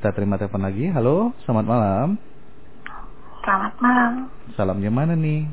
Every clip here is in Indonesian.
kita terima telepon lagi. Halo, selamat malam. Selamat malam. Salamnya mana nih?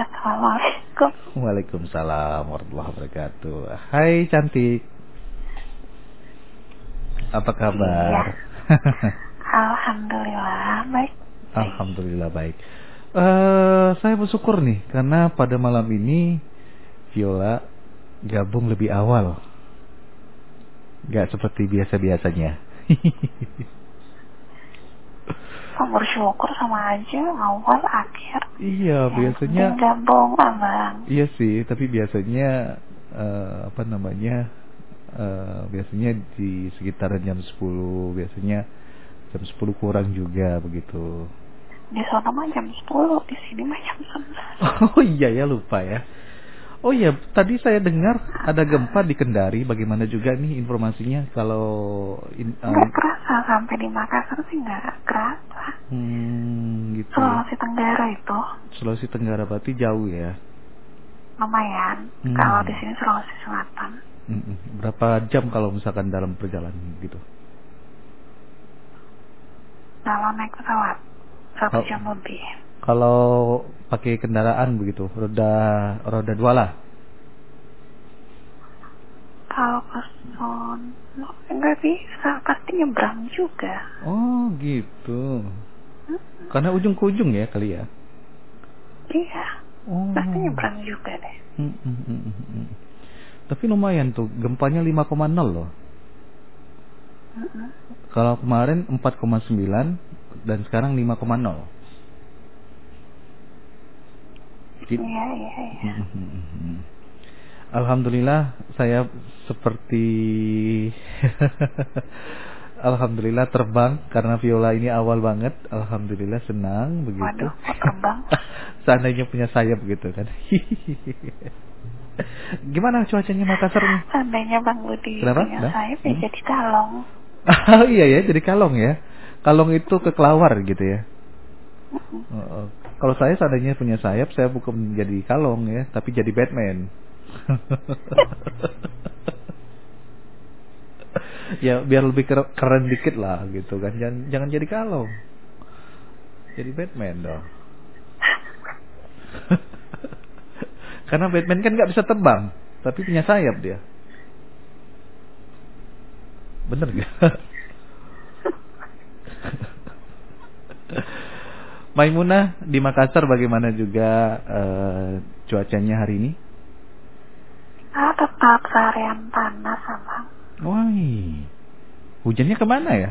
Assalamualaikum. Waalaikumsalam warahmatullahi wabarakatuh. Hai cantik. Apa kabar? Alhamdulillah baik. Alhamdulillah baik. Eh, saya bersyukur nih karena pada malam ini Viola gabung lebih awal. Gak seperti biasa-biasanya. Kok bersyukur sama aja awal akhir. iya, biasanya gabung abang. Iya sih, tapi biasanya eh, apa namanya? eh, biasanya di sekitaran jam 10, biasanya jam 10 kurang juga begitu. Di sana mah jam 10, di sini mah jam 11. Oh iya ya lupa ya. Oh iya, tadi saya dengar ada gempa di Kendari. Bagaimana juga nih informasinya kalau in, um, Nggak kerasa sampai di Makassar sih nggak kerasa. hmm, gitu. Sulawesi Tenggara itu Sulawesi Tenggara berarti jauh ya. lumayan. Hmm. Kalau di sini Sulawesi Selatan. Mm-mm. Berapa jam kalau misalkan dalam perjalanan gitu? Kalau naik pesawat satu Oh. jam lebih. Kalau pakai kendaraan begitu, roda roda dua lah. Kalau ke sono nggak bisa, pasti nyebrang juga. Oh gitu. Karena ujung ke ujung ya kali ya. Iya, Oh. pasti nyebrang juga deh. Mm, mm, mm, mm, mm. Tapi lumayan tuh, gempanya 5,0 loh. Mm-mm. Kalau kemarin 4,9 dan sekarang 5,0. Gitu. Iya, iya, iya. Mm, mm, mm, mm. Alhamdulillah saya seperti Alhamdulillah terbang karena Viola ini awal banget. Alhamdulillah senang begitu. Waduh, kok terbang? Seandainya punya sayap gitu kan. Gimana cuacanya Makassar nih? Seandainya Bang Budi Kenapa? punya Nah? sayap ya Hmm? jadi kalong. Oh iya ya, jadi kalong ya. Kalong itu ke kelawar gitu ya. Oh, oh. Kalau saya seandainya punya sayap, saya bukan jadi kalong ya, tapi jadi Batman. ya biar lebih ker- keren dikit lah gitu kan. Jangan jangan jadi kalong. Jadi Batman dong. Karena Batman kan nggak bisa terbang, tapi punya sayap dia. Bener gak? Maimunah di Makassar bagaimana juga eh, cuacanya hari ini? Ah, tetap seharian panas, Abang. Wah, hujannya ke mana ya?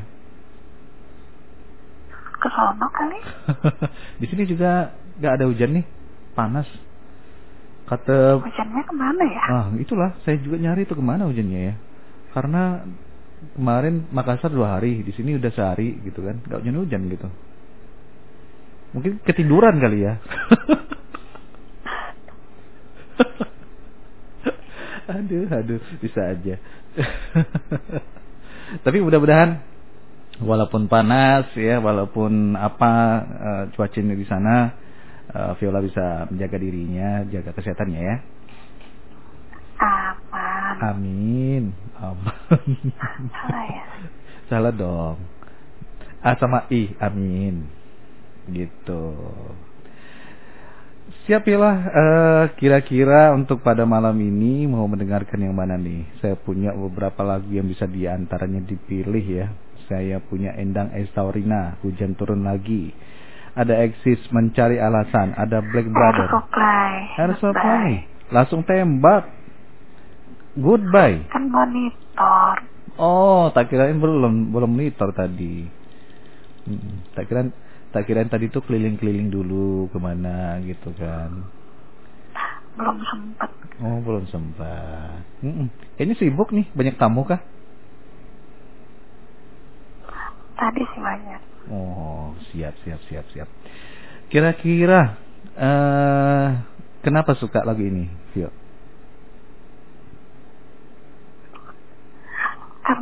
Ke sono kali? di sini juga nggak ada hujan nih, panas. Kata, Hujannya ke mana ya? ah itulah saya juga nyari itu ke mana hujannya ya? Karena kemarin Makassar dua hari, di sini udah sehari gitu kan, nggak hujan hujan gitu. Mungkin ketiduran kali ya. aduh, aduh, bisa aja. Tapi mudah-mudahan walaupun panas ya, walaupun apa eh, cuacanya di sana, eh, Viola bisa menjaga dirinya, jaga kesehatannya ya. Aman. Amin. Amin. Salah ya? Salah dong. A sama I, amin. Gitu. Siap ya lah. Eh, kira-kira untuk pada malam ini mau mendengarkan yang mana nih? Saya punya beberapa lagu yang bisa di antaranya dipilih ya. Saya punya Endang Estaurina, Hujan Turun Lagi. Ada Exis Mencari Alasan, ada Black Brother. Air Goodbye. Supply. Langsung tembak. Goodbye. Kan monitor. Oh, tak kirain belum belum monitor tadi. Mm, Tak kirain tak kirain tadi tuh keliling-keliling dulu ke mana gitu kan. Belum sempet. Oh, belum sempat. Mm-mm. Kayaknya sibuk nih, banyak tamu kah? Tadi sih banyak. Oh, siap siap siap siap. Kira-kira eh kenapa suka lagu ini, Vio?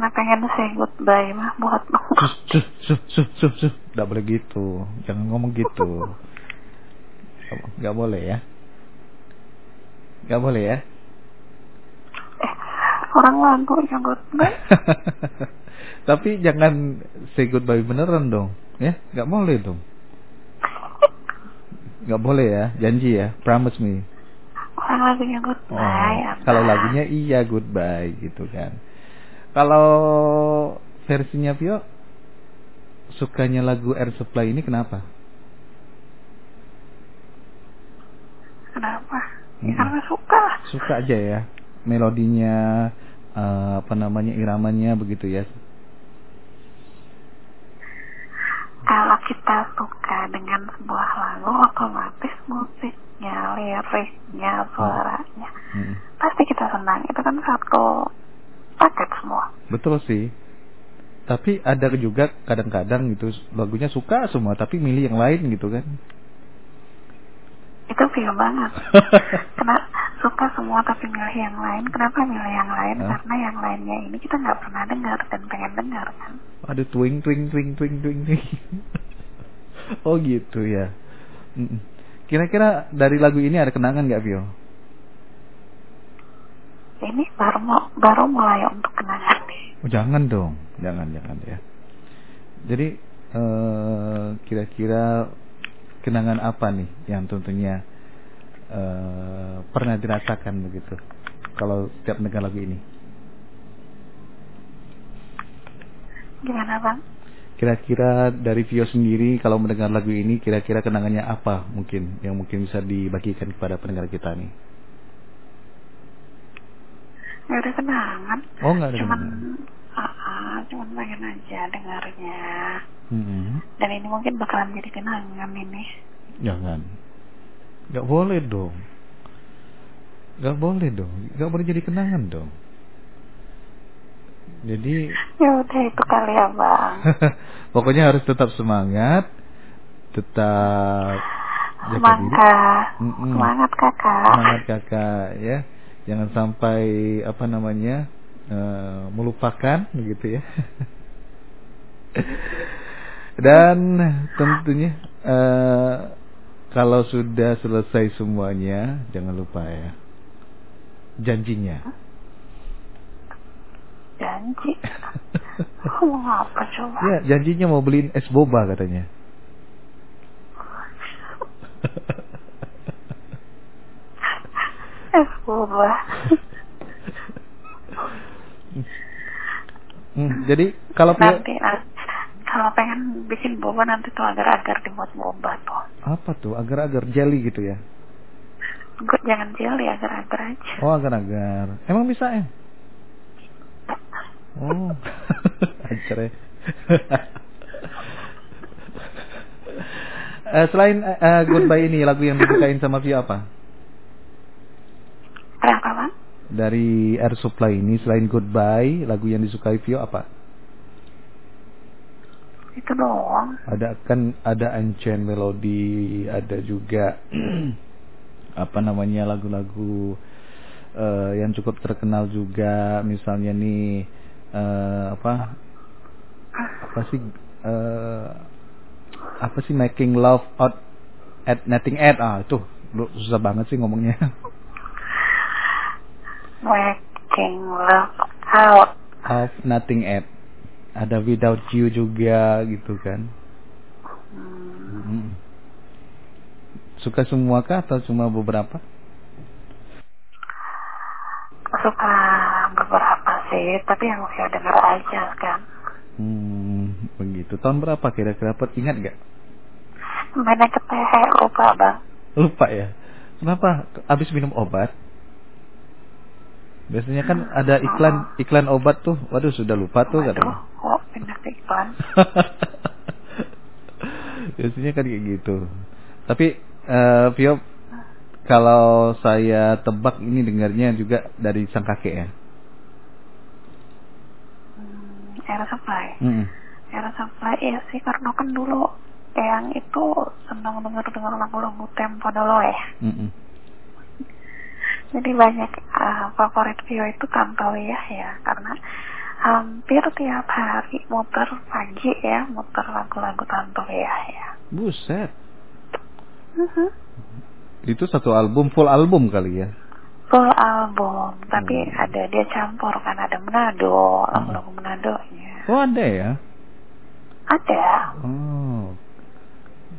Karena pengen say goodbye mah buat Sus, sus, sus, sus, sus, sus. Nggak boleh gitu. Jangan ngomong gitu. Nggak boleh ya. Nggak boleh ya. Eh, orang lagunya goodbye Tapi jangan say goodbye beneran dong, ya? Gak boleh dong. Gak boleh ya, janji ya, promise me. orang lagunya goodbye Oh, apa? kalau lagunya iya goodbye gitu kan. Kalau versinya Vio sukanya lagu Air Supply ini kenapa? kenapa? Ya, karena suka. Suka aja ya. Melodinya eh, apa namanya iramanya begitu ya. kalau kita suka dengan sebuah lagu otomatis musiknya liriknya suaranya Mm. pasti kita senang itu kan satu paket semua Betul sih. Tapi ada juga kadang-kadang gitu lagunya suka semua tapi milih yang lain gitu kan. itu view banget Kena suka semua tapi milih yang lain kenapa milih yang lain Hah? karena yang lainnya ini kita nggak pernah dengar dan pengen dengar kan Aduh twing twing twing twing twing twing. oh gitu ya. Kira-kira dari lagu ini ada kenangan nggak Vio? ini baru mau baru mulai untuk kenangan Oh, jangan dong, jangan jangan ya. Jadi eh, kira-kira kenangan apa nih yang tentunya eh, pernah dirasakan begitu? Kalau setiap mendengar lagu ini, gimana bang kira-kira dari Vio sendiri kalau mendengar lagu ini, kira-kira kenangannya apa mungkin yang mungkin bisa dibagikan kepada pendengar kita nih? Nggak ada kenangan Oh nggak ada cuman kenangan. ah, ah, cuman pengen aja dengarnya Mm-mm. dan ini mungkin bakalan jadi kenangan ini Jangan. Gak boleh dong. Gak boleh dong. Gak boleh jadi kenangan dong. Jadi ya udah itu kali ya bang pokoknya harus tetap semangat, tetap semangat semangat kakak Semangat kakak ya. Jangan sampai apa namanya eh, melupakan begitu ya. Dan tentunya eh, kalau sudah selesai semuanya, jangan lupa ya janjinya. janji mau apa coba ya, janjinya mau beliin es boba katanya. boba Hmm, jadi kalau nanti nah, kalau pengen bikin boba nanti tuh agar-agar dibuat boba tuh apa tuh agar-agar jelly gitu ya? gue jangan jelly agar-agar aja Oh agar-agar. Emang bisa ya? Oh, ajar ya. Eh, selain eh, Goodbye ini lagu yang disukain sama Vio apa? Dari Air Supply ini selain Goodbye lagu yang disukai Vio apa? Itu doang. Ada kan ada Ancient Melody, ada juga apa namanya lagu-lagu eh, yang cukup terkenal juga, misalnya nih eh, apa apa sih eh, apa sih Making Love Out at Nothing at ah itu lu susah banget sih ngomongnya. Making love out. of Nothing at ada Without You juga gitu kan. Hmm, Hmm. Suka semua kah atau cuma beberapa? suka beberapa sih, tapi yang saya dengar aja kan. Hmm, begitu. Tahun berapa kira-kira? Ingat nggak? Mainnya ke teh lupa bang. Lupa ya. Kenapa? Abis minum obat? Biasanya kan ada iklan iklan obat tuh. Waduh sudah lupa tuh Waduh, katanya. kok pindah ke iklan? Biasanya kan kayak gitu. Tapi eh Vio, kalau saya tebak ini dengarnya juga dari sang kakek ya. Hmm, era supply. Mm-mm. Era supply iya sih karena kan dulu yang itu senang denger dengar lagu-lagu tempo dulu ya. Jadi banyak uh, favorit Vio itu Tanto ya ya karena hampir tiap hari muter pagi ya muter lagu-lagu Tanto ya ya. Buset. Mhm. Itu satu album, full album kali ya. full album, tapi Hmm. ada dia campur kan ada Manado, lagu-lagu Manadonya. Oh ada ya? Ada. Oh.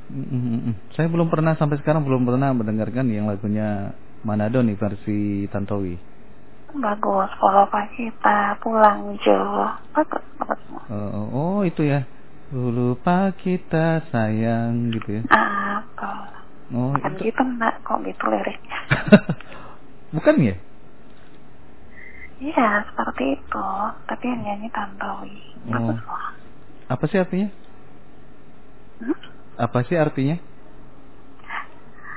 Mm, mm. Saya belum pernah sampai sekarang belum pernah mendengarkan yang lagunya Manado nih versi Tantowi. Bagus, Pak kita, pulang Jo. Bagus, bagus semua. Oh, oh itu ya. Lupa kita sayang gitu ya. Ah, betul. Oh Bukan itu. gitu nak, kok gitu liriknya. Bukan ya? Iya, seperti itu. Tapi yang nyanyi Tantowi. Bagus Oh. Apa sih artinya? Hmm? Apa sih artinya?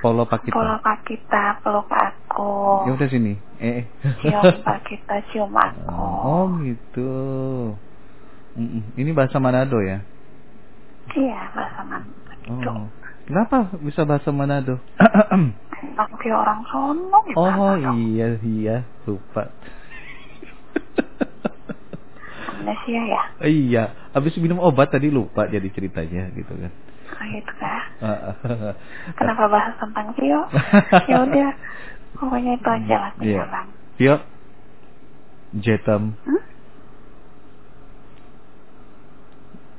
Polo Pakita. Follow Pak kita, peluk aku. Ya udah sini. Eh. eh. Cium Pak kita, cium aku. Oh gitu. Ini bahasa Manado ya? Iya, bahasa Manado. Oh. Kenapa bisa bahasa Manado? Dia orang sono gimana oh dong? iya iya lupa. Amnesia ya? iya, habis minum obat tadi lupa jadi ceritanya gitu kan. Oh gitu kah? Kenapa bahas tentang Vio? ya udah, pokoknya itu aja lah Iya. bang. Vio, Jetam, Hmm?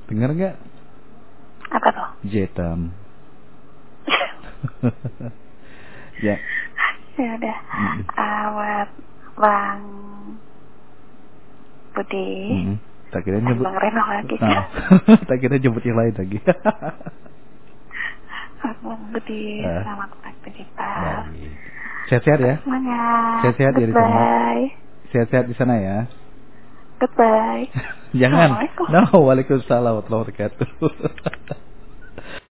dengar nggak? Apa tuh? Jetam. ya, ya udah. Mm-mm. Ah, buat Bang Budi, mm-mm. tak kira nyebut. Bang Reno lagi. Nah, tak kira nyebut yang lain lagi. Ah. selamat beraktivitas. Baik. Sehat-sehat ya. Semangat. Sehat-sehat ya di sana. Sehat-sehat di sana ya. Goodbye. Jangan. No, waalaikumsalam warahmatullahi wabarakatuh.